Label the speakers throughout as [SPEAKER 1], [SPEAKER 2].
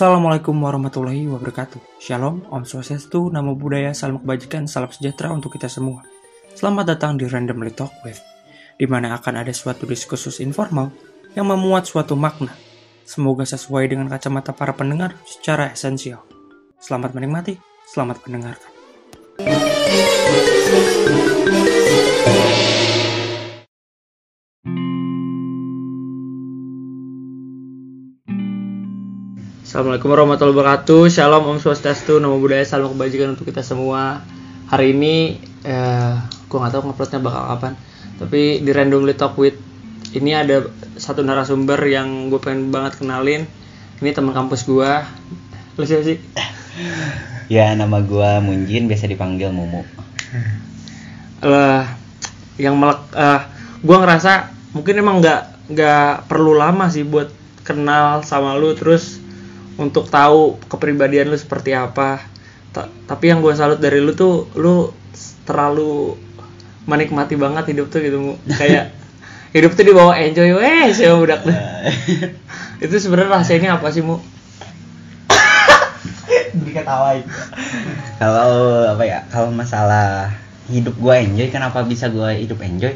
[SPEAKER 1] Assalamualaikum warahmatullahi wabarakatuh. Shalom, Om Swastiastu, Namo Buddhaya, Salam Kebajikan, Salam Sejahtera untuk kita semua. Selamat datang di Randomly Talk With, di mana akan ada suatu diskursus informal yang memuat suatu makna. Semoga sesuai dengan kacamata para pendengar secara esensial. Selamat menikmati, selamat mendengarkan. Assalamualaikum warahmatullahi wabarakatuh. Shalom Om Swastiastu, Namo Buddhaya, salam kebajikan untuk kita semua. Hari ini eh gua nggak tahu nguploadnya bakal kapan. Tapi di Randomly Talk with ini ada satu narasumber yang gue pengen banget kenalin. Ini teman kampus gua. Lu siapa sih?
[SPEAKER 2] Ya, nama gua Munjin, biasa dipanggil Mumu.
[SPEAKER 1] Eh yang melek eh gua ngerasa mungkin emang nggak nggak perlu lama sih buat kenal sama lu terus untuk tahu kepribadian lu seperti apa. Ta- tapi yang gue salut dari lu tuh lu terlalu menikmati banget hidup tuh gitu kayak hidup tuh dibawa enjoy weh sih udah tuh. itu sebenarnya rahasianya apa sih mu
[SPEAKER 2] Diketawain. Kalau apa ya? Kalau masalah hidup gua enjoy, kenapa bisa gua hidup enjoy?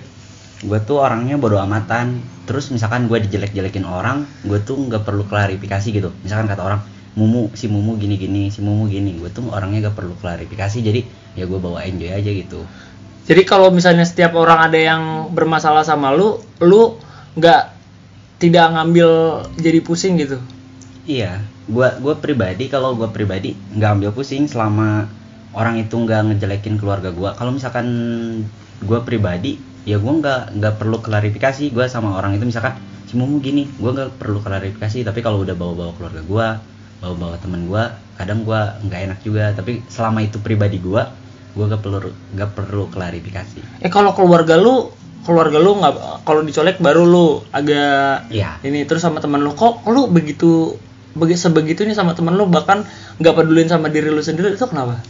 [SPEAKER 2] Gua tuh orangnya bodo amatan. Terus misalkan gua dijelek-jelekin orang, gua tuh nggak perlu klarifikasi gitu. Misalkan kata orang, Mumu, si Mumu gini-gini, si Mumu gini. Gua tuh orangnya gak perlu klarifikasi. Jadi ya gua bawa enjoy aja gitu.
[SPEAKER 1] jadi kalau misalnya setiap orang ada yang bermasalah sama lu lu nggak tidak ngambil jadi pusing gitu
[SPEAKER 2] Iya, gua gua pribadi kalau gua pribadi nggak ambil pusing selama orang itu nggak ngejelekin keluarga gua. Kalau misalkan gua pribadi, ya gua nggak nggak perlu klarifikasi gua sama orang itu misalkan si Mumu gini, gua nggak perlu klarifikasi. Tapi kalau udah bawa-bawa keluarga gua, bawa-bawa temen gua, kadang gua nggak enak juga. Tapi selama itu pribadi gua, gua nggak perlu nggak perlu klarifikasi.
[SPEAKER 1] eh kalau keluarga lu keluarga lu nggak kalau dicolek baru lu agak
[SPEAKER 2] Iya.
[SPEAKER 1] ini terus sama teman lu kok lu begitu begi sebegitunya sama teman lu bahkan nggak pedulin sama diri lu sendiri itu kenapa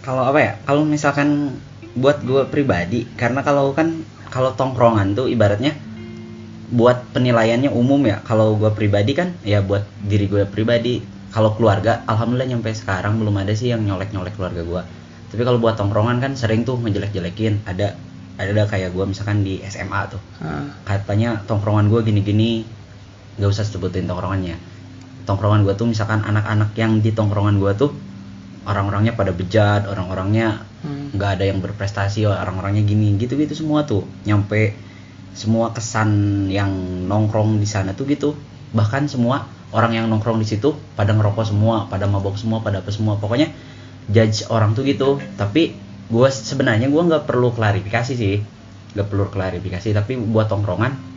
[SPEAKER 2] kalau apa ya kalau misalkan buat gue pribadi karena kalau kan kalau tongkrongan tuh ibaratnya buat penilaiannya umum ya. Kalau gue pribadi kan ya buat diri gue pribadi. Kalau keluarga alhamdulillah nyampe sekarang belum ada sih yang nyolek nyolek keluarga gue tapi kalau buat tongkrongan kan sering tuh ngejelek jelekin ada ada kayak gue misalkan di SMA tuh.
[SPEAKER 1] Nah,
[SPEAKER 2] katanya tongkrongan gue gini-gini nggak usah sebutin tongkrongannya. Tongkrongan gue tuh misalkan anak-anak yang di tongkrongan gue tuh orang-orangnya pada bejat orang-orangnya
[SPEAKER 1] hmm.
[SPEAKER 2] Nggak ada yang berprestasi orang-orangnya gini gitu-gitu semua tuh. Nyampe semua kesan yang nongkrong di sana tuh gitu. Bahkan semua orang yang nongkrong di situ pada ngerokok semua pada mabok semua pada apa semua. Pokoknya judge orang tuh gitu. Tapi gue sebenarnya gue nggak perlu klarifikasi sih. Nggak perlu klarifikasi tapi buat tongkrongan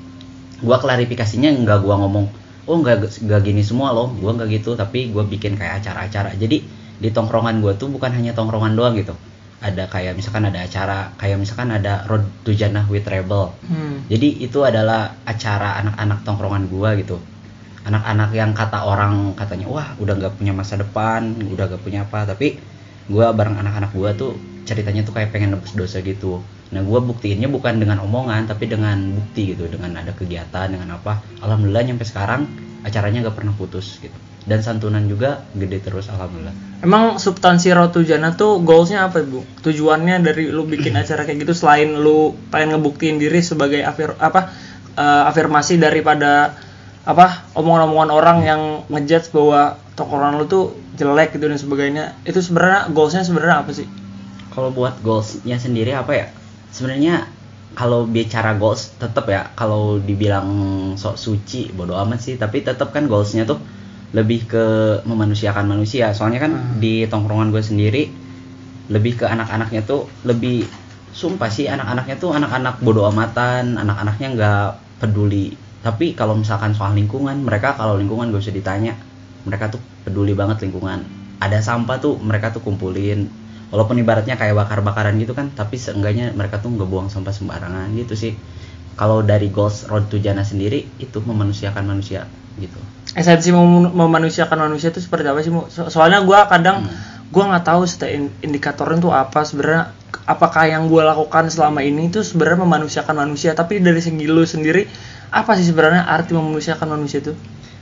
[SPEAKER 2] gue klarifikasinya nggak gue ngomong oh nggak nggak gini semua loh. Gue nggak gitu tapi gue bikin kayak acara-acara. Jadi di tongkrongan gue tuh bukan hanya tongkrongan doang gitu ada kayak misalkan ada acara kayak misalkan ada road to Jannah with Rebel.
[SPEAKER 1] Hmm.
[SPEAKER 2] jadi itu adalah acara anak-anak tongkrongan gua gitu. Anak-anak yang kata orang katanya wah udah nggak punya masa depan udah gak punya apa. Tapi gua bareng anak-anak gua tuh ceritanya tuh kayak pengen nebus dosa gitu. Nah gua buktiinnya bukan dengan omongan tapi dengan bukti gitu dengan ada kegiatan dengan apa. Alhamdulillah nyampe sekarang acaranya gak pernah putus gitu. Dan santunan juga gede terus alhamdulillah.
[SPEAKER 1] Emang substansi Road to Jannah tuh goalsnya apa bu? Tujuannya dari lu bikin acara kayak gitu selain lu pengen ngebuktiin diri sebagai afir apa eh, afirmasi daripada apa omongan-omongan orang yang ngejudge bahwa tongkrongan lu tuh jelek gitu dan sebagainya. Itu sebenarnya goalsnya sebenarnya apa sih?
[SPEAKER 2] Kalau buat goalsnya sendiri apa ya? Sebenarnya kalau bicara goals tetap ya kalau dibilang sok suci bodo amat sih. Tapi tetap kan goalsnya tuh lebih ke memanusiakan manusia. Soalnya kan
[SPEAKER 1] Hmm.
[SPEAKER 2] di tongkrongan gue sendiri lebih ke anak-anaknya tuh lebih sumpah sih anak-anaknya tuh anak-anak bodo amatan anak-anaknya nggak peduli. Tapi kalau misalkan soal lingkungan mereka kalau lingkungan gak usah ditanya. Mereka tuh peduli banget lingkungan. Ada sampah tuh mereka tuh kumpulin walaupun ibaratnya kayak bakar-bakaran gitu kan tapi seenggaknya mereka tuh nggak buang sampah sembarangan gitu sih. Kalau dari goals road to Jannah sendiri itu memanusiakan manusia gitu.
[SPEAKER 1] Esensi mem- memanusiakan manusia itu seperti apa sih Mu? So- soalnya gua kadang
[SPEAKER 2] Hmm.
[SPEAKER 1] gua nggak tahu in- indikatornya tuh apa sebenarnya apakah yang gua lakukan selama ini itu sebenarnya memanusiakan manusia. Tapi dari segi lu sendiri apa sih sebenarnya arti memanusiakan manusia itu?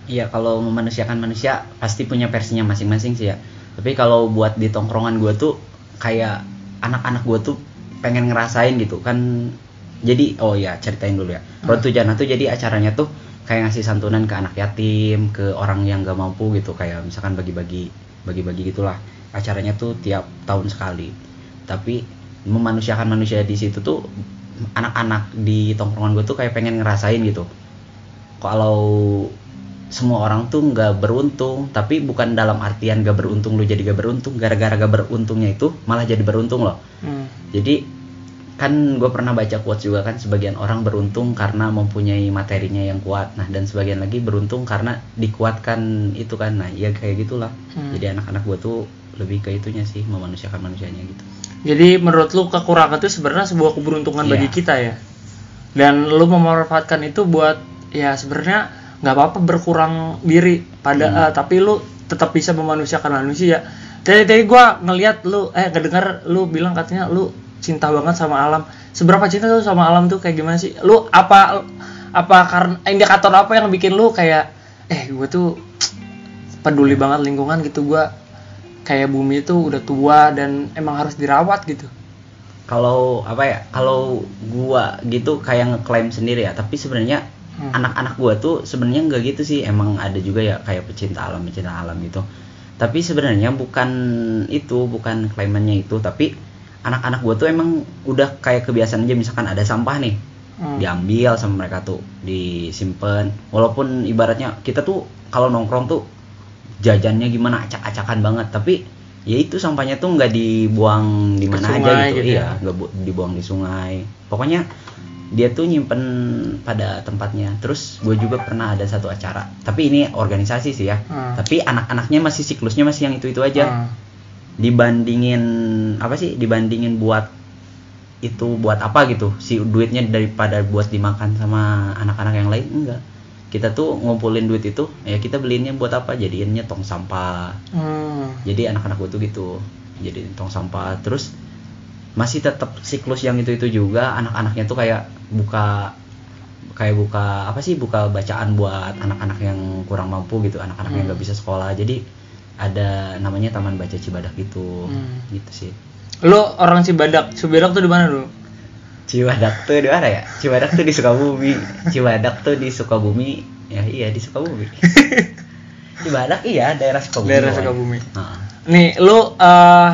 [SPEAKER 2] Ya kalau memanusiakan manusia pasti punya versinya masing-masing sih ya. Tapi kalau buat di tongkrongan gue tuh kayak anak-anak gue tuh pengen ngerasain gitu kan. Jadi oh ya ceritain dulu ya. To Jannah tuh jadi acaranya tuh kayak ngasih santunan ke anak yatim ke orang yang gak mampu gitu. Kayak misalkan bagi-bagi bagi-bagi gitulah. Acaranya tuh tiap tahun sekali. Tapi memanusiakan manusia di situ tuh anak-anak di tongkrongan gue tuh kayak pengen ngerasain gitu. Kalau semua orang tuh nggak beruntung tapi bukan dalam artian gak beruntung lu jadi gak beruntung gara-gara gak beruntungnya itu malah jadi beruntung loh
[SPEAKER 1] Hmm.
[SPEAKER 2] jadi kan gue pernah baca quotes juga kan sebagian orang beruntung karena mempunyai materinya yang kuat nah dan sebagian lagi beruntung karena dikuatkan itu kan nah ya kayak gitulah
[SPEAKER 1] Hmm.
[SPEAKER 2] jadi anak-anak gue tuh lebih ke itunya sih memanusiakan manusianya gitu
[SPEAKER 1] Jadi menurut lu kekurangan itu sebenarnya sebuah keberuntungan
[SPEAKER 2] Iya.
[SPEAKER 1] bagi kita ya. Dan lu memanfaatkan itu buat ya sebenarnya nggak apa-apa berkurang diri pada
[SPEAKER 2] Hmm.
[SPEAKER 1] eh, tapi lu tetap bisa memanusiakan manusia. Tadi tadi gua ngelihat lu eh ngedengar lu bilang katanya lu cinta banget sama alam. Seberapa cinta lu sama alam tuh kayak gimana sih? Lu apa apa karena indikator apa yang bikin lu kayak eh gue tuh peduli banget lingkungan gitu gua kayak bumi itu udah tua dan emang harus dirawat gitu.
[SPEAKER 2] kalau apa ya kalau gua gitu kayak ngeklaim sendiri ya tapi sebenarnya
[SPEAKER 1] Hmm.
[SPEAKER 2] anak-anak gua tuh sebenarnya nggak gitu sih. Emang ada juga ya kayak pecinta alam pecinta alam gitu. Tapi sebenarnya bukan itu bukan klaimannya itu. Tapi anak-anak gua tuh emang udah kayak kebiasaan aja. Misalkan ada sampah nih
[SPEAKER 1] Hmm.
[SPEAKER 2] diambil sama mereka tuh disimpan walaupun ibaratnya kita tuh kalau nongkrong tuh jajannya gimana acak-acakan banget. Tapi ya itu sampahnya tuh nggak dibuang di mana aja gitu,
[SPEAKER 1] gitu ya.
[SPEAKER 2] iya nggak bu- dibuang di sungai. Pokoknya dia tuh nyimpen pada tempatnya. Terus gue juga pernah ada satu acara. Tapi ini organisasi sih ya.
[SPEAKER 1] Hmm.
[SPEAKER 2] tapi anak-anaknya masih siklusnya masih yang itu itu aja.
[SPEAKER 1] Hmm.
[SPEAKER 2] dibandingin apa sih? Dibandingin buat itu buat apa gitu? Si duitnya daripada buat dimakan sama anak-anak yang lain? Enggak. Kita tuh ngumpulin duit itu ya kita beliinnya buat apa? Jadiinnya tong sampah.
[SPEAKER 1] Hmm.
[SPEAKER 2] jadi anak-anak gue tuh gitu. Jadi tong sampah. Terus masih tetap siklus yang itu itu juga anak-anaknya tuh kayak buka kayak buka apa sih buka bacaan buat anak-anak yang kurang mampu gitu anak-anak yang
[SPEAKER 1] Hmm.
[SPEAKER 2] nggak bisa sekolah jadi ada namanya taman baca cibadak gitu
[SPEAKER 1] Hmm.
[SPEAKER 2] gitu sih
[SPEAKER 1] Lu orang Cibadak. Cibadak tuh di mana dulu?
[SPEAKER 2] Cibadak tuh di mana ya Cibadak tuh di Sukabumi Cibadak tuh di Sukabumi ya iya di Sukabumi Cibadak iya daerah Sukabumi
[SPEAKER 1] Daerah. Sukabumi.
[SPEAKER 2] Nah.
[SPEAKER 1] Nih, lu eh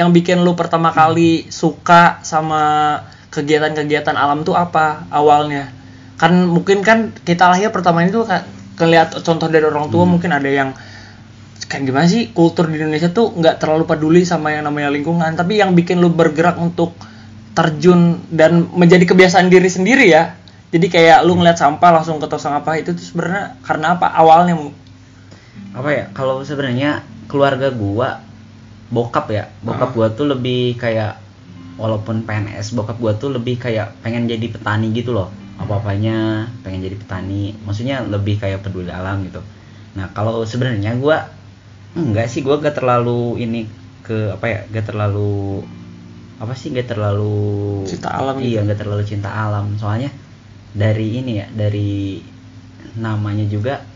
[SPEAKER 1] yang bikin lu pertama kali suka sama kegiatan-kegiatan alam tuh apa awalnya? Kan mungkin kan kita lahir pertama itu kan kelihat contoh dari orang tua
[SPEAKER 2] Hmm.
[SPEAKER 1] mungkin ada yang kan gimana sih kultur di Indonesia tuh nggak terlalu peduli sama yang namanya lingkungan, tapi yang bikin lu bergerak untuk terjun dan menjadi kebiasaan diri sendiri ya. Jadi kayak lu ngeliat sampah langsung ke tong sampah itu tuh sebenarnya karena apa awalnya Mu?
[SPEAKER 2] apa ya kalau sebenarnya keluarga gua bokap ya. Bokap
[SPEAKER 1] Ah.
[SPEAKER 2] gua tuh lebih kayak walaupun PNS bokap gua tuh lebih kayak pengen jadi petani gitu loh. Apa apanya pengen jadi petani. Maksudnya lebih kayak peduli alam gitu. Nah kalau sebenarnya gua enggak sih. Gua gak terlalu ini ke apa ya gak terlalu apa sih gak terlalu
[SPEAKER 1] Cinta alam
[SPEAKER 2] iya
[SPEAKER 1] gitu.
[SPEAKER 2] gak terlalu cinta alam. Soalnya dari ini ya dari namanya juga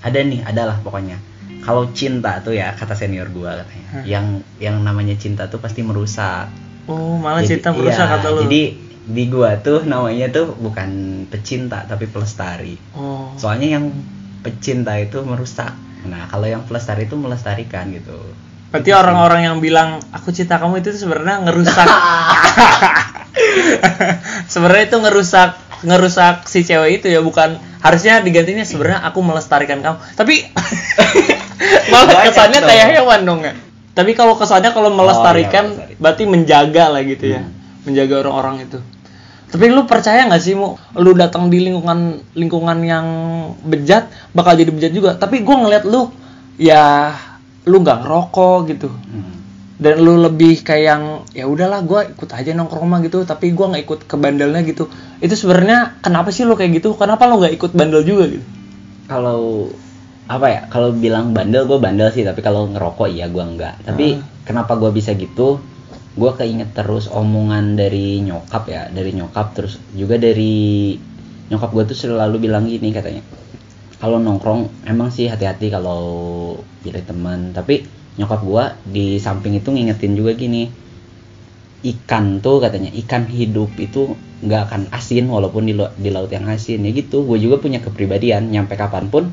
[SPEAKER 2] ada nih adalah pokoknya kalau cinta tuh ya kata senior gua katanya
[SPEAKER 1] Hmm.
[SPEAKER 2] yang yang namanya cinta tuh pasti merusak
[SPEAKER 1] Oh, malah
[SPEAKER 2] Jadi-
[SPEAKER 1] cinta merusak
[SPEAKER 2] iya,
[SPEAKER 1] kata lu.
[SPEAKER 2] jadi di gua tuh namanya tuh bukan pecinta tapi pelestari
[SPEAKER 1] oh.
[SPEAKER 2] soalnya yang pecinta itu merusak nah kalau yang pelestari itu melestarikan gitu
[SPEAKER 1] Berarti orang-orang yang bilang aku cinta kamu itu sebenarnya ngerusak. sebenarnya itu ngerusak ngerusak si cewek itu ya bukan harusnya digantinya sebenarnya aku melestarikan kamu. Tapi malah
[SPEAKER 2] Banyak
[SPEAKER 1] kesannya kayak hewan dong ya. Tapi kalau kesannya kalau melestarikan
[SPEAKER 2] iya, melestarikan.
[SPEAKER 1] berarti menjaga lah gitu ya.
[SPEAKER 2] Hmm.
[SPEAKER 1] Menjaga orang-orang itu. Tapi lu percaya nggak sih mu lu datang di lingkungan lingkungan yang bejat bakal jadi bejat juga. Tapi gua ngeliat lu ya lu nggak ngerokok gitu
[SPEAKER 2] Hmm.
[SPEAKER 1] Dan lu lebih kayak yang ya udahlah gue ikut aja nongkrong mah gitu. Tapi gua nggak ikut ke bandelnya gitu. Itu sebenarnya kenapa sih lu kayak gitu? Kenapa lu nggak ikut bandel juga gitu?
[SPEAKER 2] Kalau apa ya kalau bilang bandel gue bandel sih. Tapi kalau ngerokok iya gue enggak tapi
[SPEAKER 1] Ah.
[SPEAKER 2] kenapa gue bisa gitu? Gue keinget terus omongan dari nyokap ya. Dari nyokap terus juga dari nyokap gue tuh selalu bilang gini katanya kalau nongkrong emang sih hati-hati kalau pilih teman. Tapi nyokap gua di samping itu ngingetin juga gini ikan tuh katanya ikan hidup itu nggak akan asin walaupun di, di laut yang asin ya gitu gue juga punya kepribadian nyampe kapan pun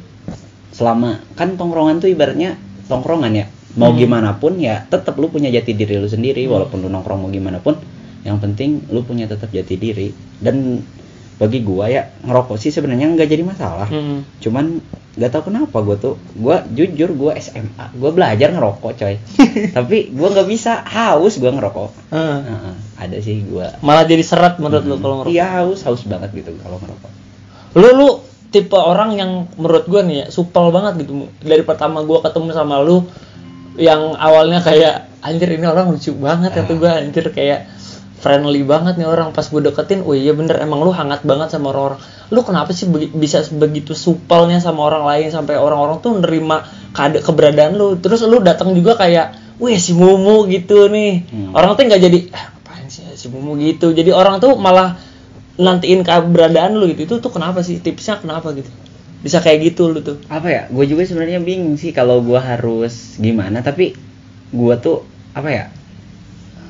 [SPEAKER 2] selama kan tongkrongan tuh ibaratnya tongkrongan ya mau
[SPEAKER 1] Hmm.
[SPEAKER 2] gimana pun ya tetap lu punya jati diri lu sendiri walaupun lu nongkrong mau gimana pun yang penting lu punya tetap jati diri dan bagi gua ya ngerokok sih sebenarnya nggak jadi masalah.
[SPEAKER 1] Hmm.
[SPEAKER 2] cuman nggak tahu kenapa gue tuh gue jujur gue SMA gue belajar ngerokok coy. Tapi gue nggak bisa haus gue ngerokok.
[SPEAKER 1] Heeh.
[SPEAKER 2] Heeh, ada sih gue
[SPEAKER 1] malah jadi serat menurut lu kalau ngerokok?
[SPEAKER 2] Iya haus haus banget gitu kalau ngerokok.
[SPEAKER 1] Lu lu tipe orang yang menurut gua nih ya supel banget gitu. Dari pertama gua ketemu sama lu yang awalnya kayak anjir ini orang lucu banget ya tuh gua. Anjir kayak friendly banget nih orang. Pas gue deketin oh iya bener emang lu hangat banget sama orang-orang. Lu kenapa sih begi- bisa begitu supelnya sama orang lain sampai orang-orang tuh nerima kade keberadaan lu? Terus lu datang juga kayak wih si Mumu gitu nih.
[SPEAKER 2] Hmm.
[SPEAKER 1] orang tuh nggak jadi ah, apaan sih si Mumu gitu? Jadi orang tuh malah nantiin keberadaan lu gitu. Itu tuh kenapa sih? Tipsnya kenapa gitu? Bisa kayak gitu lu tuh.
[SPEAKER 2] Apa ya? Gue juga sebenarnya bingung sih kalau gue harus gimana tapi gue tuh apa ya?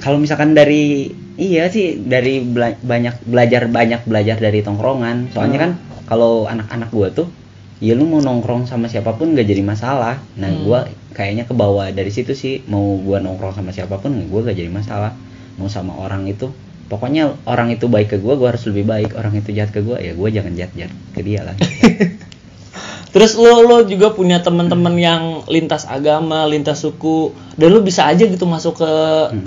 [SPEAKER 2] Kalau misalkan dari iya sih dari bela- banyak belajar banyak belajar dari tongkrongan. Soalnya
[SPEAKER 1] Hmm.
[SPEAKER 2] kan kalau anak-anak gue tuh ya lu mau nongkrong sama siapa pun gak jadi masalah. Nah
[SPEAKER 1] Hmm.
[SPEAKER 2] gue kayaknya ke bawah dari situ sih mau gue nongkrong sama siapa pun gue gak jadi masalah. Mau sama orang itu pokoknya orang itu baik ke gue gue harus lebih baik. Orang itu jahat ke gue ya gue jangan jahat jahat ke dia lah
[SPEAKER 1] terus lu lu juga punya teman-teman yang lintas agama lintas suku dan lu bisa aja gitu masuk ke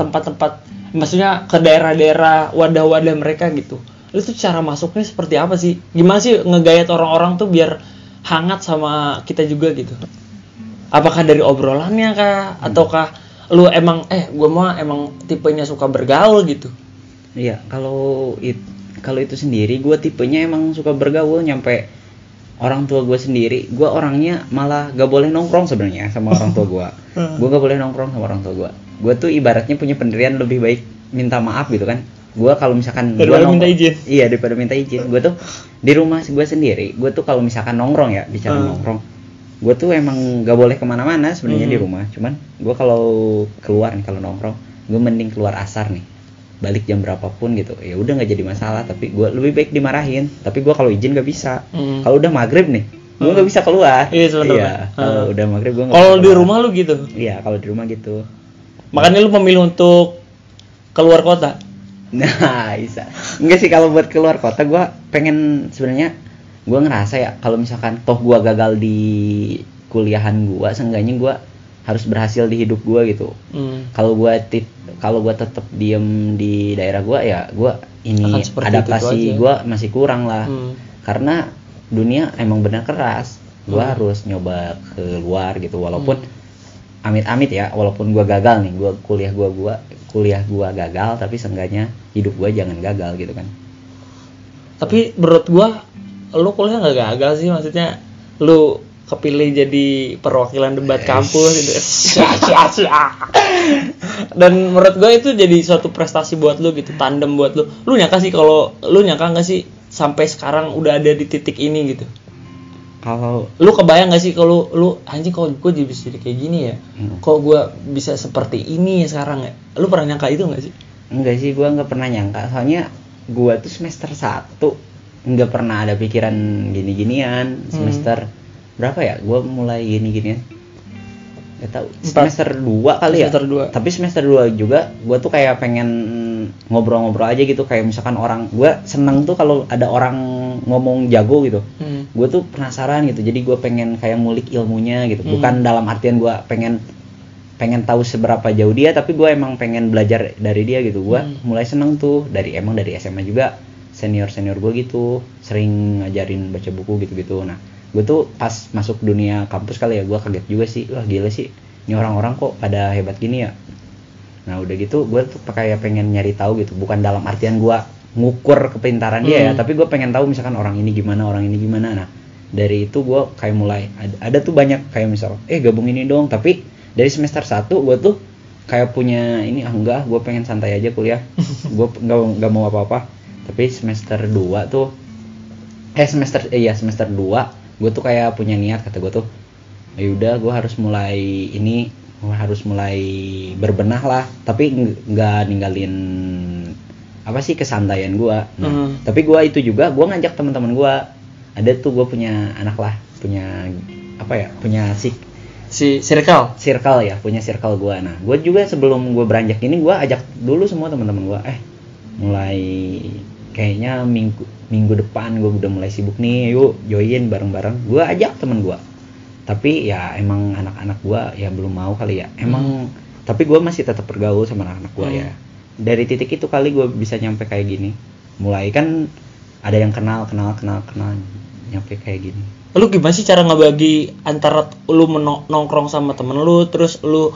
[SPEAKER 1] tempat-tempat maksudnya ke daerah-daerah wadah-wadah mereka gitu. Lu tuh cara masuknya seperti apa sih? Gimana sih ngegayat orang-orang tuh biar hangat sama kita juga gitu? Apakah dari obrolannya kah? Ataukah lu emang eh gua mah emang tipenya suka bergaul gitu?
[SPEAKER 2] Iya, kalau it, kalau itu sendiri gue tipenya emang suka bergaul nyampe orang tua gue sendiri. Gue orangnya malah gak boleh nongkrong sebenarnya sama orang tua gue. gue gak boleh nongkrong sama orang tua gue. Gue tuh ibaratnya punya pendirian lebih baik minta maaf gitu kan. Gue kalau misalkan nongkrong-
[SPEAKER 1] minta izin.
[SPEAKER 2] Iya daripada minta izin. Gue tuh di rumah gue sendiri. Gue tuh kalau misalkan nongkrong ya bicara
[SPEAKER 1] Hmm.
[SPEAKER 2] nongkrong. Gue tuh emang gak boleh ke mana-mana sebenarnya di
[SPEAKER 1] Hmm.
[SPEAKER 2] rumah. Cuman gue kalau keluar nih kalau nongkrong, gue mending keluar asar nih balik jam berapapun gitu. Ya udah nggak jadi masalah tapi gue lebih baik dimarahin. Tapi gue kalau izin nggak bisa.
[SPEAKER 1] Hmm.
[SPEAKER 2] kalau udah maghrib nih gue nggak bisa keluar.
[SPEAKER 1] Iya,
[SPEAKER 2] iya kalau
[SPEAKER 1] Hmm.
[SPEAKER 2] udah maghrib gue
[SPEAKER 1] kalau di rumah lu gitu?
[SPEAKER 2] Iya kalau di rumah gitu.
[SPEAKER 1] Makanya lu memilih untuk keluar kota?
[SPEAKER 2] Nah bisa. Enggak sih kalau buat keluar kota gue pengen sebenarnya gue ngerasa ya kalau misalkan toh gue gagal di kuliahan gue seenggaknya gue harus berhasil di hidup gue gitu.
[SPEAKER 1] Hmm.
[SPEAKER 2] kalau gua tip kalau gua tetap diem di daerah gua ya gua ini adaptasi gua masih kurang lah.
[SPEAKER 1] Hmm.
[SPEAKER 2] karena dunia emang benar keras. Gua
[SPEAKER 1] Hmm.
[SPEAKER 2] harus nyoba keluar gitu. Walaupun amit-amit ya walaupun gua gagal nih gua kuliah gua gua kuliah gua gagal tapi seenggaknya hidup gua jangan gagal gitu kan.
[SPEAKER 1] Tapi menurut gua lu kuliah nggak gagal sih? Maksudnya lu kepilih jadi perwakilan debat kampus gitu. Dan menurut gua itu jadi suatu prestasi buat lu gitu, tandem buat lu. Lu nyangka sih kalau lu nyangka nggak sih sampai sekarang udah ada di titik ini gitu.
[SPEAKER 2] kalau
[SPEAKER 1] Lu kebayang gak sih kalau lu anjing kok gue jadi bisa jadi kayak gini ya?
[SPEAKER 2] Hmm.
[SPEAKER 1] Kok gua bisa seperti ini sekarang ya? Lu pernah nyangka itu gak sih?
[SPEAKER 2] enggak sih gua nggak pernah nyangka soalnya gua tuh semester 1 nggak pernah ada pikiran gini-ginian
[SPEAKER 1] Hmm.
[SPEAKER 2] Berapa ya? Gua mulai gini-ginian nggak tahu
[SPEAKER 1] Empat.
[SPEAKER 2] semester 2 kali ya?
[SPEAKER 1] Semester dua.
[SPEAKER 2] tapi semester 2 juga gua tuh kayak pengen ngobrol-ngobrol aja gitu. Kayak misalkan orang gua seneng tuh kalau ada orang ngomong jago gitu.
[SPEAKER 1] Hmm.
[SPEAKER 2] gue tuh penasaran gitu. Jadi gue pengen kayak ngulik ilmunya gitu.
[SPEAKER 1] Hmm.
[SPEAKER 2] bukan dalam artian gue pengen pengen tahu seberapa jauh dia tapi gue emang pengen belajar dari dia gitu. Gue
[SPEAKER 1] Hmm.
[SPEAKER 2] mulai seneng tuh. Dari emang dari SMA juga senior senior gue gitu. Sering ngajarin baca buku gitu gitu nah gue tuh pas masuk dunia kampus kali ya gue kaget juga sih. Wah gila sih. Ini orang-orang kok pada hebat gini ya? Nah udah gitu gue tuh kayak pengen nyari tahu gitu. Bukan dalam artian gue ngukur kepintaran dia ya
[SPEAKER 1] Hmm.
[SPEAKER 2] tapi gue pengen tahu misalkan orang ini gimana orang ini gimana. Nah dari itu gue kayak mulai ada, ada tuh banyak kayak misal eh gabung ini dong. Tapi dari semester 1 gue tuh kayak punya ini ah enggak gue pengen santai aja kuliah. Gue nggak nggak mau apa-apa. Tapi semester 2 tuh eh semester eh, iya semester 2 gue tuh kayak punya niat kata gue tuh ya udah gue harus mulai ini gue harus mulai berbenah lah. Tapi ng- nggak ninggalin apa sih kesantaian gue nah,
[SPEAKER 1] Hmm.
[SPEAKER 2] tapi gue itu juga gue ngajak teman-teman gue ada tuh gue punya anak lah punya apa ya punya si
[SPEAKER 1] si circle?
[SPEAKER 2] circle ya punya circle gue nah gue juga sebelum gue beranjak ini gue ajak dulu semua teman-teman gue eh mulai kayaknya minggu minggu depan gue udah mulai sibuk nih yuk join bareng-bareng. Gue ajak temen gue tapi ya emang anak-anak gue ya belum mau kali ya. Emang tapi gue masih tetap bergaul sama anak-anak gue
[SPEAKER 1] Hmm.
[SPEAKER 2] ya dari titik itu kali gue bisa nyampe kayak gini. Mulai kan ada yang kenal kenal kenal kenal nyampe kayak gini.
[SPEAKER 1] Lu gimana sih cara ngebagi antara lu nongkrong sama temen lu terus lu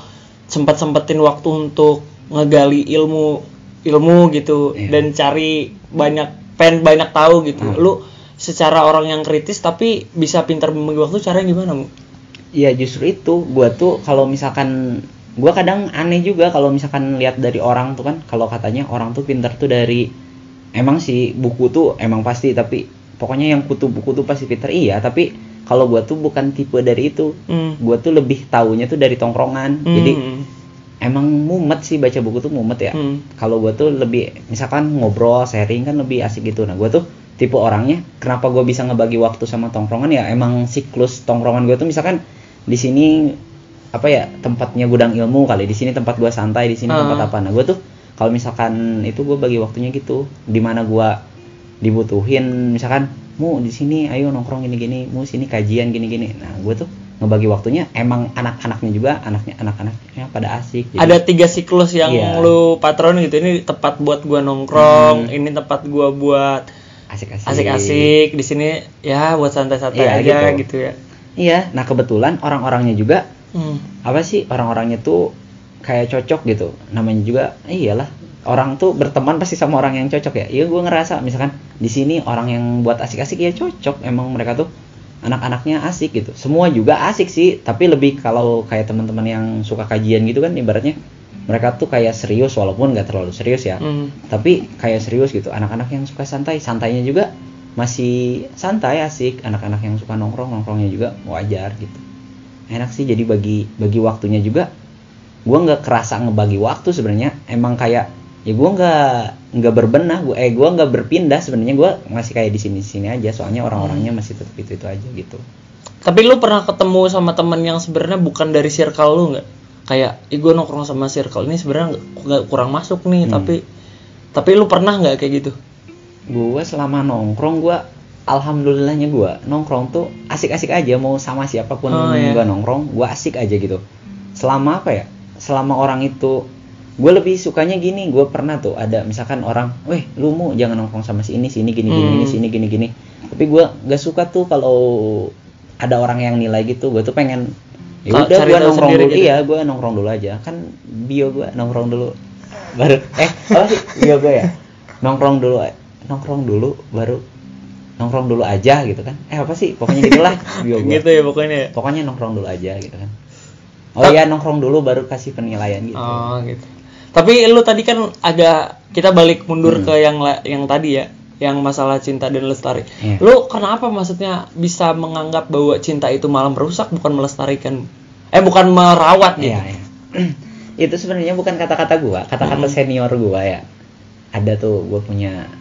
[SPEAKER 1] sempat sempetin waktu untuk ngegali ilmu ilmu gitu
[SPEAKER 2] Iya.
[SPEAKER 1] dan cari banyak pengen banyak tahu gitu
[SPEAKER 2] Hmm.
[SPEAKER 1] lu secara orang yang kritis tapi bisa pintar membagi waktu caranya gimana Mu?
[SPEAKER 2] Iya justru itu gua tuh kalau misalkan gua kadang aneh juga kalau misalkan lihat dari orang tuh kan kalau katanya orang tuh pintar tuh dari emang sih buku tuh emang pasti tapi pokoknya yang kutu buku tuh pasti pintar iya tapi kalau gua tuh bukan tipe dari itu
[SPEAKER 1] Hmm.
[SPEAKER 2] gua tuh lebih taunya tuh dari tongkrongan jadi
[SPEAKER 1] Hmm.
[SPEAKER 2] Emang mumet sih baca buku tuh mumet ya.
[SPEAKER 1] Hmm.
[SPEAKER 2] kalau gue tuh lebih misalkan ngobrol sharing kan lebih asik gitu. Nah gue tuh tipe orangnya kenapa gue bisa ngebagi waktu sama tongkrongan ya? Emang siklus tongkrongan gue tuh misalkan di sini apa ya tempatnya gudang ilmu kali. Di sini tempat gue santai di sini
[SPEAKER 1] Ah.
[SPEAKER 2] tempat apa. Nah gue tuh kalau misalkan itu gue bagi waktunya gitu. Di mana gue dibutuhin misalkan mu di sini ayo nongkrong gini gini mu sini kajian gini gini nah gue tuh ngebagi waktunya emang anak-anaknya juga anaknya anak-anaknya pada asik jadi-
[SPEAKER 1] ada tiga siklus yang
[SPEAKER 2] Iya.
[SPEAKER 1] lu patron gitu ini tepat buat gua nongkrong ini tempat gua buat
[SPEAKER 2] asik-asik
[SPEAKER 1] asik-asik di sini ya buat santai-santai
[SPEAKER 2] Iya,
[SPEAKER 1] aja
[SPEAKER 2] gitu.
[SPEAKER 1] gitu. ya
[SPEAKER 2] iya nah kebetulan orang-orangnya juga
[SPEAKER 1] Hmm.
[SPEAKER 2] apa sih orang-orangnya tuh kayak cocok gitu namanya juga iyalah orang tuh berteman pasti sama orang yang cocok ya iya gue ngerasa misalkan di sini orang yang buat asik-asik ya cocok emang mereka tuh anak-anaknya asik gitu. Semua juga asik sih tapi lebih kalau kayak teman-teman yang suka kajian gitu kan ibaratnya mereka tuh kayak serius walaupun nggak terlalu serius ya.
[SPEAKER 1] Hmm.
[SPEAKER 2] tapi kayak serius gitu. Anak-anak yang suka santai santainya juga masih santai asik. Anak-anak yang suka nongkrong nongkrongnya juga wajar gitu. Enak sih jadi bagi bagi waktunya juga. Gua nggak kerasa ngebagi waktu sebenarnya. Emang kayak ya gua nggak nggak berbenah gua eh gua nggak berpindah sebenarnya gua masih kayak di sini sini aja soalnya orang-orangnya masih tetap itu itu aja gitu
[SPEAKER 1] Tapi lu pernah ketemu sama temen yang sebenarnya bukan dari circle lu nggak? Kayak, ih gue nongkrong sama circle ini sebenarnya nggak- kurang masuk nih,
[SPEAKER 2] Hmm.
[SPEAKER 1] tapi tapi lu pernah nggak kayak gitu?
[SPEAKER 2] gua selama nongkrong gua alhamdulillahnya gua nongkrong tuh asik-asik aja mau sama siapa pun
[SPEAKER 1] Oh, iya.
[SPEAKER 2] gua nongkrong gua asik aja gitu selama apa ya selama orang itu gue lebih sukanya gini gue pernah tuh ada misalkan orang weh lu mau jangan nongkrong sama si ini sini gini gini
[SPEAKER 1] Hmm.
[SPEAKER 2] gini sini gini gini tapi gua gak suka tuh kalau ada orang yang nilai gitu gue tuh pengen ya udah gue nongkrong dulu
[SPEAKER 1] gitu.
[SPEAKER 2] iya gue nongkrong dulu aja kan bio gue nongkrong dulu baru eh apa sih bio gue ya nongkrong dulu nongkrong dulu baru nongkrong dulu aja gitu kan eh apa sih pokoknya gitulah bio gue
[SPEAKER 1] gitu ya pokoknya. ya?
[SPEAKER 2] pokoknya nongkrong dulu aja gitu kan oh ya nongkrong dulu baru kasih penilaian gitu
[SPEAKER 1] Oh gitu. Tapi lu tadi kan agak kita balik mundur
[SPEAKER 2] Hmm.
[SPEAKER 1] ke yang yang tadi ya, yang masalah cinta dan lestari.
[SPEAKER 2] Iya.
[SPEAKER 1] Lu kenapa maksudnya bisa menganggap bahwa cinta itu malah merusak bukan melestarikan? Eh bukan merawat gitu.
[SPEAKER 2] Iya, iya. itu sebenarnya bukan kata-kata gua, kata-kata
[SPEAKER 1] Mm-mm.
[SPEAKER 2] senior gua ya. Ada tuh gua punya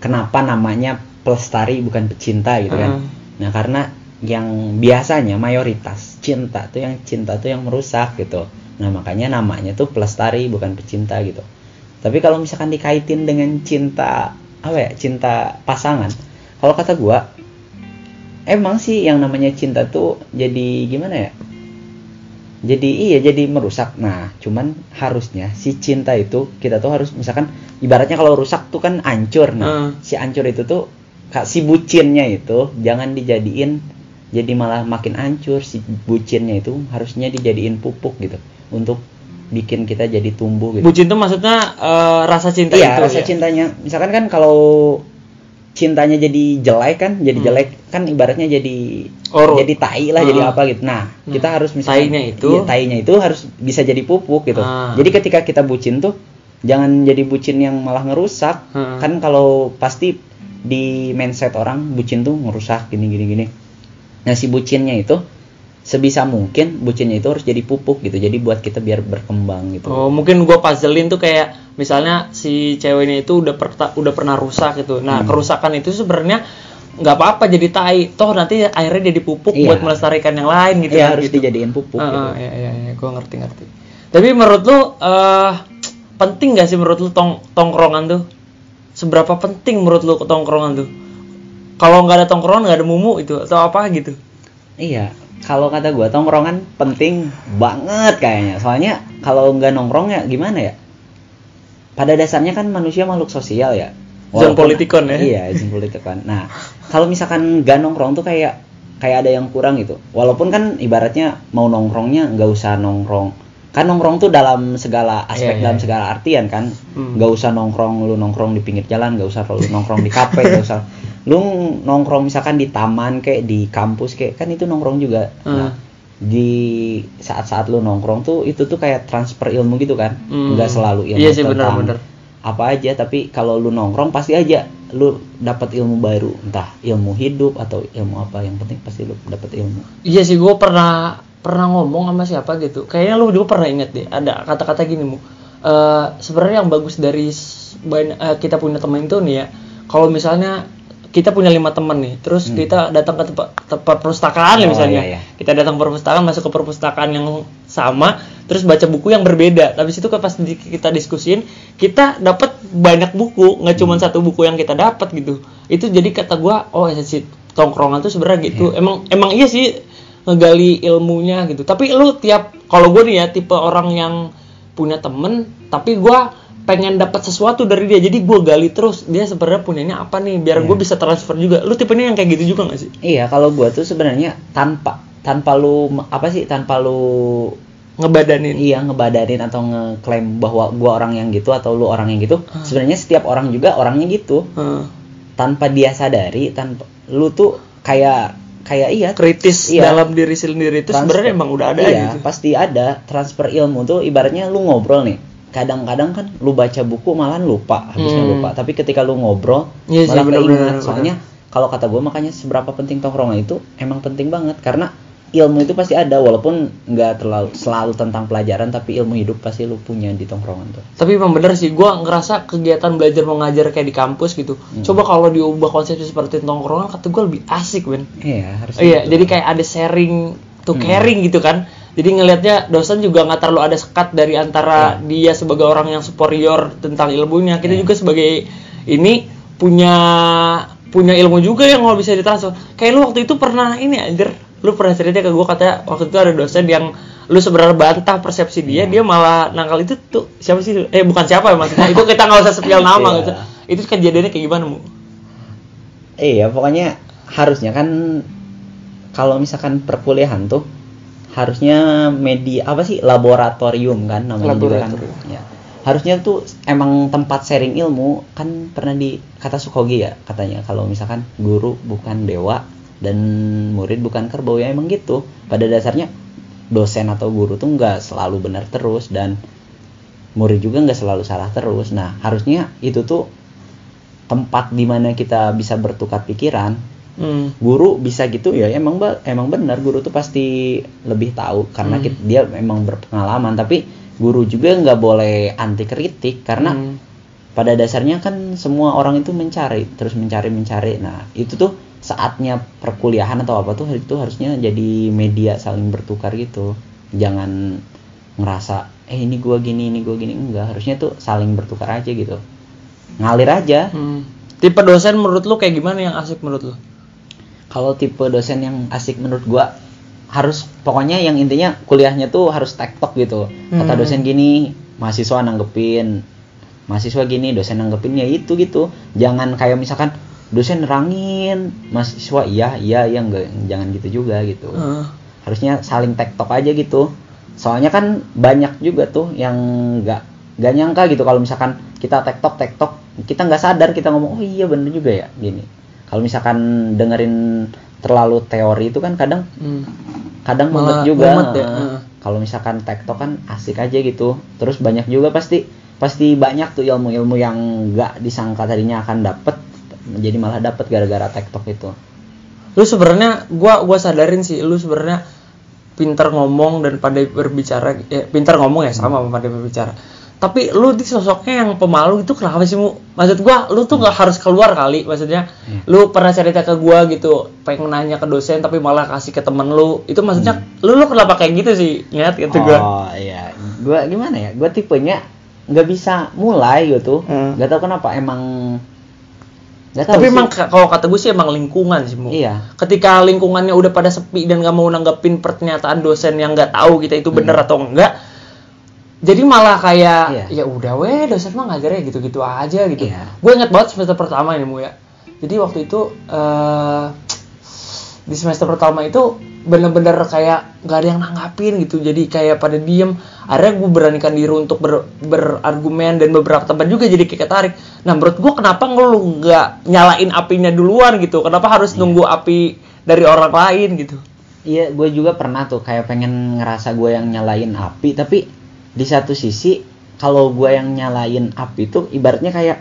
[SPEAKER 2] kenapa namanya pelestari bukan pecinta gitu kan.
[SPEAKER 1] Mm.
[SPEAKER 2] Nah, karena yang biasanya mayoritas cinta tuh yang cinta tuh yang merusak gitu. Nah, makanya namanya tuh pelestari bukan pecinta gitu. Tapi kalau misalkan dikaitin dengan cinta apa ya? Cinta pasangan. Kalau kata gua emang sih yang namanya cinta tuh jadi gimana ya? jadi iya jadi merusak nah cuman harusnya si cinta itu kita tuh harus misalkan ibaratnya kalau rusak tuh kan hancur nah
[SPEAKER 1] Hmm.
[SPEAKER 2] si hancur itu tuh kak si bucinnya itu jangan dijadiin jadi malah makin hancur si bucinnya itu harusnya dijadiin pupuk gitu untuk bikin kita jadi tumbuh gitu
[SPEAKER 1] Bucin tuh maksudnya eh, rasa cinta
[SPEAKER 2] iya
[SPEAKER 1] itu
[SPEAKER 2] rasa
[SPEAKER 1] ya?
[SPEAKER 2] cintanya misalkan kan kalau cintanya jadi jelek kan jadi
[SPEAKER 1] Hmm.
[SPEAKER 2] jelek kan ibaratnya jadi
[SPEAKER 1] Orut.
[SPEAKER 2] jadi tai lah jadi
[SPEAKER 1] Ah.
[SPEAKER 2] apa gitu nah,
[SPEAKER 1] Nah,
[SPEAKER 2] kita harus misalkan
[SPEAKER 1] tainya itu-
[SPEAKER 2] iya, tainya itu harus bisa jadi pupuk gitu
[SPEAKER 1] Ah.
[SPEAKER 2] jadi ketika kita bucin tuh jangan jadi bucin yang malah ngerusak
[SPEAKER 1] Hmm.
[SPEAKER 2] kan kalau pasti di mindset orang bucin tuh ngerusak gini gini gini nah si bucinnya itu sebisa mungkin bucinnya itu harus jadi pupuk gitu jadi buat kita biar berkembang gitu
[SPEAKER 1] Oh, mungkin gua puzzlein tuh kayak misalnya si ceweknya itu udah per- udah pernah rusak gitu. Nah,
[SPEAKER 2] Hmm.
[SPEAKER 1] kerusakan itu sebenarnya nggak apa-apa jadi tai. Toh nanti akhirnya jadi pupuk
[SPEAKER 2] Iya.
[SPEAKER 1] buat melestarikan yang lain gitu.
[SPEAKER 2] Iya,
[SPEAKER 1] kan,
[SPEAKER 2] harus
[SPEAKER 1] gitu.
[SPEAKER 2] dijadiin pupuk
[SPEAKER 1] Ah,
[SPEAKER 2] gitu.
[SPEAKER 1] iya, iya, iya, gua ngerti-ngerti. Tapi menurut lu eh penting gak sih menurut lu tong tongkrongan tuh? Seberapa penting menurut lu tongkrongan tuh? Kalau nggak ada tongkrongan nggak ada mumu itu atau apa gitu?
[SPEAKER 2] Iya, kalau kata gua tongkrongan penting banget kayaknya. Soalnya kalau nggak nongkrong ya gimana ya? Pada dasarnya kan manusia makhluk sosial ya.
[SPEAKER 1] Zon politikon ya?
[SPEAKER 2] Iya, zon politikon. Nah, kalau misalkan nggak nongkrong tuh kayak kayak ada yang kurang gitu. Walaupun kan ibaratnya mau nongkrongnya nggak usah nongkrong. Kan nongkrong tuh dalam segala aspek,
[SPEAKER 1] Iya, iya,
[SPEAKER 2] dalam
[SPEAKER 1] iya.
[SPEAKER 2] segala artian kan.
[SPEAKER 1] Hmm.
[SPEAKER 2] Nggak usah nongkrong lu nongkrong di pinggir jalan, nggak usah lu nongkrong di kafe, nggak usah lu nongkrong misalkan di taman kayak di kampus kayak kan itu nongkrong juga.
[SPEAKER 1] Hmm.
[SPEAKER 2] Nah, di saat-saat lu nongkrong tuh itu tuh kayak transfer ilmu gitu kan.
[SPEAKER 1] Hmm.
[SPEAKER 2] Nggak selalu ilmu
[SPEAKER 1] Iya sih,
[SPEAKER 2] tentang
[SPEAKER 1] benar-benar.
[SPEAKER 2] apa aja tapi kalau lu nongkrong pasti aja lu dapat ilmu baru entah ilmu hidup atau ilmu apa yang penting pasti lu dapat ilmu
[SPEAKER 1] Iya sih, gue pernah pernah ngomong sama siapa gitu. Kayaknya lu juga pernah inget deh. Ada kata-kata gini mu. Eh, Sebenarnya yang bagus dari eh, kita punya teman itu nih ya. Kalau misalnya kita punya lima teman nih, terus kita datang ke tempat, tempat perpustakaan
[SPEAKER 2] Hmm. Oh,
[SPEAKER 1] misalnya.
[SPEAKER 2] iya, iya.
[SPEAKER 1] Kita datang ke perpustakaan, masuk ke perpustakaan yang sama, terus baca buku yang berbeda. Tapi situ kan pas kita diskusin, kita dapat banyak buku, nggak
[SPEAKER 2] Hmm.
[SPEAKER 1] cuma satu buku yang kita dapat gitu. Itu jadi kata gua, oh esensi tongkrongan tuh sebenarnya gitu. Emang emang iya sih ngegali ilmunya gitu. Tapi lu tiap kalau gue nih ya tipe orang yang punya temen, tapi gua pengen dapat sesuatu dari dia. Jadi gua gali terus dia sebenarnya punyanya apa nih, biar gue bisa transfer juga. Lu tipenya yang kayak gitu juga gak sih?
[SPEAKER 2] iya kalau gua tuh sebenarnya tanpa tanpa lu apa sih tanpa lu
[SPEAKER 1] Ngebadanin.
[SPEAKER 2] iya ngebadarin atau ngeklaim bahwa gua orang yang gitu atau lu orang yang gitu sebenarnya setiap orang juga orangnya gitu
[SPEAKER 1] Heeh.
[SPEAKER 2] tanpa dia sadari tanpa lu tuh kayak kayak iya
[SPEAKER 1] kritis
[SPEAKER 2] Iya.
[SPEAKER 1] dalam diri sendiri itu sebenarnya emang udah ada
[SPEAKER 2] iya,
[SPEAKER 1] gitu.
[SPEAKER 2] pasti ada transfer ilmu tuh ibaratnya lu ngobrol nih kadang-kadang kan lu baca buku malah lupa habisnya
[SPEAKER 1] Hmm.
[SPEAKER 2] lupa tapi ketika lu ngobrol
[SPEAKER 1] Iya sih,
[SPEAKER 2] malah
[SPEAKER 1] bener,
[SPEAKER 2] keinget
[SPEAKER 1] bener,
[SPEAKER 2] soalnya kalau kata gue makanya seberapa penting tongkrongan itu emang penting banget karena ilmu itu pasti ada walaupun nggak terlalu selalu tentang pelajaran tapi ilmu hidup pasti lu punya di tongkrongan tuh
[SPEAKER 1] Tapi emang bener sih, gua ngerasa kegiatan belajar mengajar kayak di kampus gitu.
[SPEAKER 2] Hmm.
[SPEAKER 1] Coba kalau diubah konsepnya seperti tongkrongan, kata gue lebih asik, Ben.
[SPEAKER 2] iya harus
[SPEAKER 1] Iya,
[SPEAKER 2] gitu.
[SPEAKER 1] jadi kayak ada sharing to
[SPEAKER 2] Hmm.
[SPEAKER 1] caring gitu kan. Jadi ngelihatnya dosen juga nggak terlalu ada sekat dari antara dia sebagai orang yang superior tentang ilmunya. Kita
[SPEAKER 2] Iya.
[SPEAKER 1] juga sebagai ini punya punya ilmu juga yang nggak bisa ditransfer. Kayak lu waktu itu pernah ini anjir, lu pernah cerita ke gue katanya waktu itu ada dosen yang lu sebenarnya bantah persepsi dia,
[SPEAKER 2] Iya.
[SPEAKER 1] dia malah nangkal itu tuh siapa sih? Eh bukan siapa ya maksudnya. itu kita nggak usah spill nama
[SPEAKER 2] Iya.
[SPEAKER 1] gitu. Itu kejadiannya kayak gimana, Mu?
[SPEAKER 2] Iya, pokoknya harusnya kan kalau misalkan perkuliahan tuh harusnya media apa sih laboratorium kan namanya juga kan.
[SPEAKER 1] Laboratorium.
[SPEAKER 2] Ya. Harusnya tuh emang tempat sharing ilmu kan pernah di kata Sukogi ya katanya kalau misalkan guru bukan dewa dan murid bukan kerbau ya emang gitu. Pada dasarnya dosen atau guru tuh nggak selalu benar terus dan murid juga nggak selalu salah terus. Nah harusnya itu tuh tempat di mana kita bisa bertukar pikiran
[SPEAKER 1] Hmm.
[SPEAKER 2] guru bisa gitu ya emang emang benar guru tuh pasti lebih tahu karena
[SPEAKER 1] Hmm.
[SPEAKER 2] dia memang berpengalaman tapi guru juga nggak boleh anti kritik karena
[SPEAKER 1] Hmm.
[SPEAKER 2] pada dasarnya kan semua orang itu mencari terus mencari mencari nah itu tuh saatnya perkuliahan atau apa tuh itu harusnya jadi media saling bertukar gitu jangan ngerasa eh ini gua gini ini gua gini enggak harusnya tuh saling bertukar aja gitu ngalir aja
[SPEAKER 1] Hmm. Tipe dosen menurut lu kayak gimana yang asik menurut lu?
[SPEAKER 2] Kalau tipe dosen yang asik menurut gua harus pokoknya yang intinya kuliahnya tuh harus tektok gitu. Kata
[SPEAKER 1] Hmm.
[SPEAKER 2] dosen gini mahasiswa nanggepin. Mahasiswa gini dosen nanggepin ya itu gitu. Jangan kayak misalkan dosen nerangin mahasiswa iya iya iya enggak jangan gitu juga gitu.
[SPEAKER 1] Heeh.
[SPEAKER 2] harusnya saling tektok aja gitu. Soalnya kan banyak juga tuh yang nggak nggak nyangka gitu kalau misalkan kita tektok tektok kita nggak sadar kita ngomong oh iya bener juga ya gini kalau misalkan dengerin terlalu teori itu kan kadang
[SPEAKER 1] Hmm.
[SPEAKER 2] kadang
[SPEAKER 1] Malah
[SPEAKER 2] mumet juga.
[SPEAKER 1] mumet ya,
[SPEAKER 2] kalau misalkan tektok kan asik aja gitu. Terus banyak juga pasti pasti banyak tuh ilmu-ilmu yang nggak disangka tadinya akan dapet jadi malah dapet gara-gara tektok itu.
[SPEAKER 1] Lu sebenarnya gua gua sadarin sih lu sebenarnya pintar ngomong dan pandai berbicara ya pintar ngomong ya sama sama pandai berbicara tapi lu di sosoknya yang pemalu itu kenapa sih mu maksud gua lu tuh nggak harus keluar kali maksudnya
[SPEAKER 2] Iya.
[SPEAKER 1] lu pernah cerita ke gua gitu pengen nanya ke dosen tapi malah kasih ke temen lu itu maksudnya lu lu kenapa kayak gitu sih ingat gitu gua
[SPEAKER 2] Oh iya, gua gimana ya? Gua tipenya nggak bisa mulai gitu.
[SPEAKER 1] Hmm.
[SPEAKER 2] Nggak tahu kenapa emang tahu
[SPEAKER 1] tapi
[SPEAKER 2] sih.
[SPEAKER 1] emang ka- kalau kata gue sih emang lingkungan sih mu
[SPEAKER 2] Iya.
[SPEAKER 1] ketika lingkungannya udah pada sepi dan nggak mau nanggepin pernyataan dosen yang nggak tahu kita itu bener atau enggak jadi malah kayak.
[SPEAKER 2] Iya.
[SPEAKER 1] ya udah weh dosen mah ngajarnya gitu-gitu aja gitu.
[SPEAKER 2] Iya.
[SPEAKER 1] gue inget banget semester pertama ini mu ya. Jadi waktu itu eh di semester pertama itu bener-bener kayak nggak ada yang nanggapin gitu. Jadi kayak pada diem. Akhirnya gue beranikan diri untuk ber- berargumen dan beberapa tempat juga jadi kayak ketarik. Nah menurut gue kenapa lu nggak nyalain apinya duluan gitu? Kenapa harus nunggu api dari orang lain gitu?
[SPEAKER 2] Iya, gue juga pernah tuh kayak pengen ngerasa gue yang nyalain api, tapi di satu sisi kalau gue yang nyalain api tuh ibaratnya kayak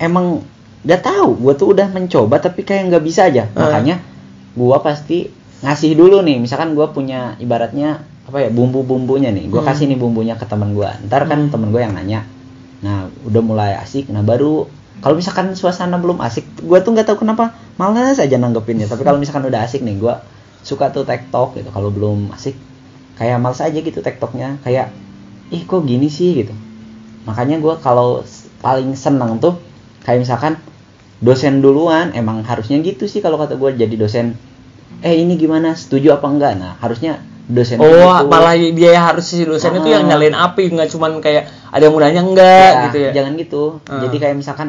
[SPEAKER 2] emang gak tahu, gue tuh udah mencoba tapi kayak nggak bisa aja.
[SPEAKER 1] Hmm.
[SPEAKER 2] Makanya gue pasti ngasih dulu nih, misalkan gue punya ibaratnya apa ya bumbu-bumbunya nih, gue
[SPEAKER 1] Hmm.
[SPEAKER 2] kasih nih bumbunya ke teman gue. Ntar kan
[SPEAKER 1] Hmm.
[SPEAKER 2] temen gue yang nanya, nah udah mulai asik, nah baru kalau misalkan suasana belum asik, gue tuh nggak tahu kenapa malas aja nanggepinnya. Tapi kalau misalkan udah asik nih, gue suka tuh tektok gitu. Kalau belum asik, kayak males aja gitu tektoknya. Kayak, ih kok gini sih gitu. Makanya gue kalau paling seneng tuh kayak misalkan dosen duluan, emang harusnya gitu sih kalau kata gue jadi dosen. Eh ini gimana? Setuju apa enggak? Nah harusnya dosen
[SPEAKER 1] oh
[SPEAKER 2] gitu.
[SPEAKER 1] malah dia harus si dosen itu
[SPEAKER 2] Ah.
[SPEAKER 1] yang nyalain api nggak cuman kayak ada yang mudahnya enggak
[SPEAKER 2] Ya,
[SPEAKER 1] gitu ya
[SPEAKER 2] Jangan gitu.
[SPEAKER 1] Ah.
[SPEAKER 2] Jadi kayak misalkan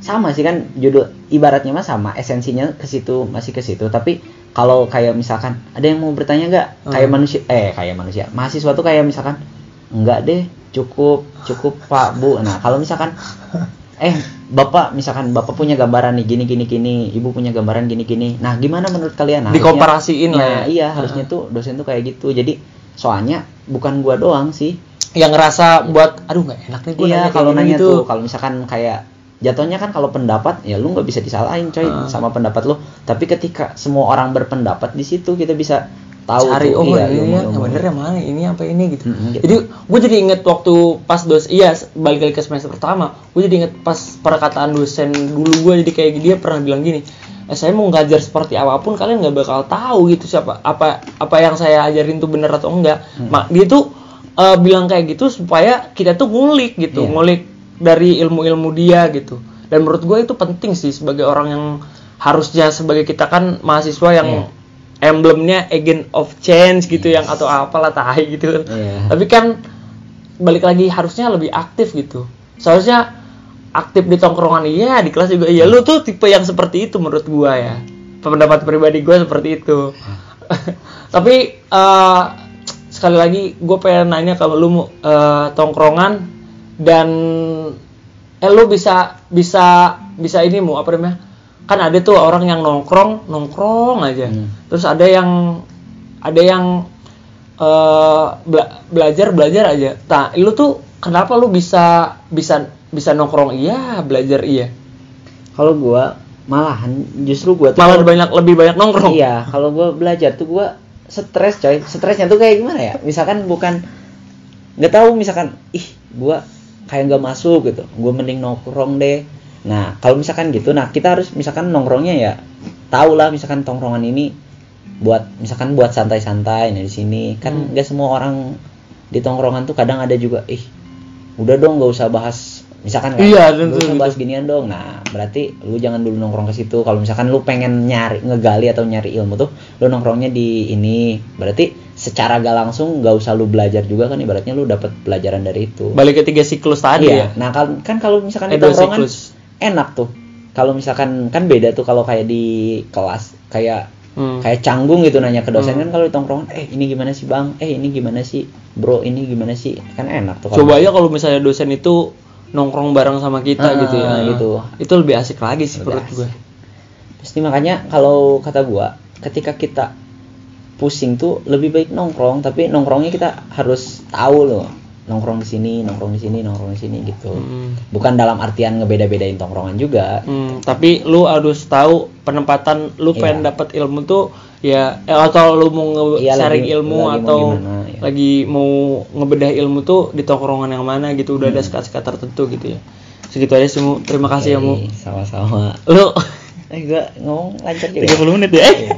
[SPEAKER 2] sama sih kan judul ibaratnya mah sama esensinya ke situ masih ke situ tapi kalau kayak misalkan ada yang mau bertanya nggak
[SPEAKER 1] Hmm.
[SPEAKER 2] kayak manusia eh kayak manusia mahasiswa tuh kayak misalkan enggak deh cukup cukup pak bu. Nah kalau misalkan eh bapak misalkan bapak punya gambaran nih gini gini gini ibu punya gambaran gini gini. Nah gimana menurut kalian? Nah,
[SPEAKER 1] Dikomparasiin
[SPEAKER 2] harusnya-
[SPEAKER 1] lah ya.
[SPEAKER 2] nah, iya harusnya tuh dosen tuh kayak gitu. Jadi soalnya bukan gua doang sih.
[SPEAKER 1] Yang ngerasa buat aduh nggak enak nih gue
[SPEAKER 2] Iya
[SPEAKER 1] nanya
[SPEAKER 2] kalau nanya
[SPEAKER 1] gitu.
[SPEAKER 2] tuh. kalau misalkan kayak jatuhnya kan kalau pendapat ya lu nggak bisa disalahin coy
[SPEAKER 1] Ah.
[SPEAKER 2] sama pendapat lu. Tapi ketika semua orang berpendapat di situ kita bisa tahu
[SPEAKER 1] cari
[SPEAKER 2] tuh,
[SPEAKER 1] oh
[SPEAKER 2] iya,
[SPEAKER 1] ini
[SPEAKER 2] ilmu-
[SPEAKER 1] ya, yang
[SPEAKER 2] ilmu.
[SPEAKER 1] bener yang mana ini apa ini gitu.
[SPEAKER 2] Gitu.
[SPEAKER 1] Jadi gue jadi inget waktu pas dos iya balik lagi ke semester pertama, gue jadi inget pas perkataan dosen dulu gue jadi kayak dia pernah bilang gini, eh, saya mau ngajar seperti apa pun kalian nggak bakal tahu gitu siapa apa apa yang saya ajarin tuh bener atau enggak.
[SPEAKER 2] Hmm.
[SPEAKER 1] Mak dia tuh eh, bilang kayak gitu supaya kita tuh ngulik gitu,
[SPEAKER 2] Iya.
[SPEAKER 1] ngulik dari ilmu-ilmu dia gitu. Dan menurut gue itu penting sih sebagai orang yang harusnya sebagai kita kan mahasiswa yang
[SPEAKER 2] Iya.
[SPEAKER 1] Emblemnya agent of change gitu yang atau apalah tahi gitu.
[SPEAKER 2] Iya.
[SPEAKER 1] tapi kan balik lagi harusnya lebih aktif gitu. Seharusnya aktif di tongkrongan iya di kelas juga. Iya lu tuh tipe yang seperti itu menurut gua ya. Pendapat pribadi gua seperti itu. Tapi eh, sekali lagi gue pengen nanya kalau lu mau, eh, tongkrongan dan eh lu bisa bisa bisa ini mu apa namanya kan ada tuh orang yang nongkrong nongkrong aja.
[SPEAKER 2] Hmm.
[SPEAKER 1] terus ada yang ada yang eh, bela- belajar belajar aja. Nah lu tuh kenapa lu bisa bisa bisa nongkrong? Iya belajar iya.
[SPEAKER 2] Kalau gua malahan justru gua tuh
[SPEAKER 1] malah banyak lebih banyak nongkrong.
[SPEAKER 2] Iya kalau gua belajar tuh gua stres coy. Stresnya tuh kayak gimana ya? Misalkan bukan nggak tahu misalkan ih gua kayak nggak masuk gitu. Gua mending nongkrong deh nah kalau misalkan gitu nah kita harus misalkan nongkrongnya ya tahu lah misalkan tongkrongan ini buat misalkan buat santai-santai nah di sini. Kan
[SPEAKER 1] Hmm.
[SPEAKER 2] nggak semua orang di tongkrongan tuh kadang ada juga ih udah dong nggak usah bahas. Misalkan kan
[SPEAKER 1] Iya,
[SPEAKER 2] "Nggak
[SPEAKER 1] tentu,
[SPEAKER 2] usah bahas ginian dong. Nah berarti lu jangan dulu nongkrong ke situ. Kalau misalkan lu pengen nyari ngegali atau nyari ilmu tuh lu nongkrongnya di ini. Berarti secara gak langsung nggak usah lu belajar juga kan ibaratnya lu dapat pelajaran dari itu.
[SPEAKER 1] Balik ke tiga siklus tadi
[SPEAKER 2] iya.
[SPEAKER 1] ya?
[SPEAKER 2] Nah kan kan kalau misalkan
[SPEAKER 1] Eh,
[SPEAKER 2] di
[SPEAKER 1] dua
[SPEAKER 2] tongkrongan
[SPEAKER 1] siklus.
[SPEAKER 2] Enak tuh kalau misalkan kan beda tuh kalau kayak di kelas kayak
[SPEAKER 1] Hmm.
[SPEAKER 2] kayak canggung gitu nanya ke dosen
[SPEAKER 1] Hmm.
[SPEAKER 2] kan kalau di tongkrongan eh ini gimana sih bang eh ini gimana sih bro ini gimana sih kan enak tuh
[SPEAKER 1] coba aja kalau misalnya dosen itu nongkrong bareng sama kita
[SPEAKER 2] Ah,
[SPEAKER 1] gitu ya
[SPEAKER 2] gitu.
[SPEAKER 1] itu lebih asik lagi sih menurut gue
[SPEAKER 2] Pasti makanya kalau kata gua, ketika kita pusing tuh lebih baik nongkrong, tapi nongkrongnya kita harus tahu loh. Nongkrong di sini nongkrong di sini nongkrong di sini gitu
[SPEAKER 1] Hmm.
[SPEAKER 2] bukan dalam artian ngebeda-bedain tongkrongan juga
[SPEAKER 1] Hmm, tapi lu harus tahu penempatan lu
[SPEAKER 2] Iya.
[SPEAKER 1] pengen dapat ilmu tuh ya eh, atau lu mau
[SPEAKER 2] Iya,
[SPEAKER 1] nge-sharing
[SPEAKER 2] lagi-
[SPEAKER 1] ilmu
[SPEAKER 2] lagi mau
[SPEAKER 1] atau
[SPEAKER 2] gimana, ya.
[SPEAKER 1] lagi mau ngebedah ilmu tuh di tongkrongan yang mana gitu udah ada
[SPEAKER 2] Hmm.
[SPEAKER 1] sekat-sekat tertentu gitu ya segitu aja Mu. terima kasih ya mu
[SPEAKER 2] sama-sama
[SPEAKER 1] lu
[SPEAKER 2] eh gua ngomong lancar juga
[SPEAKER 1] 30 menit ya eh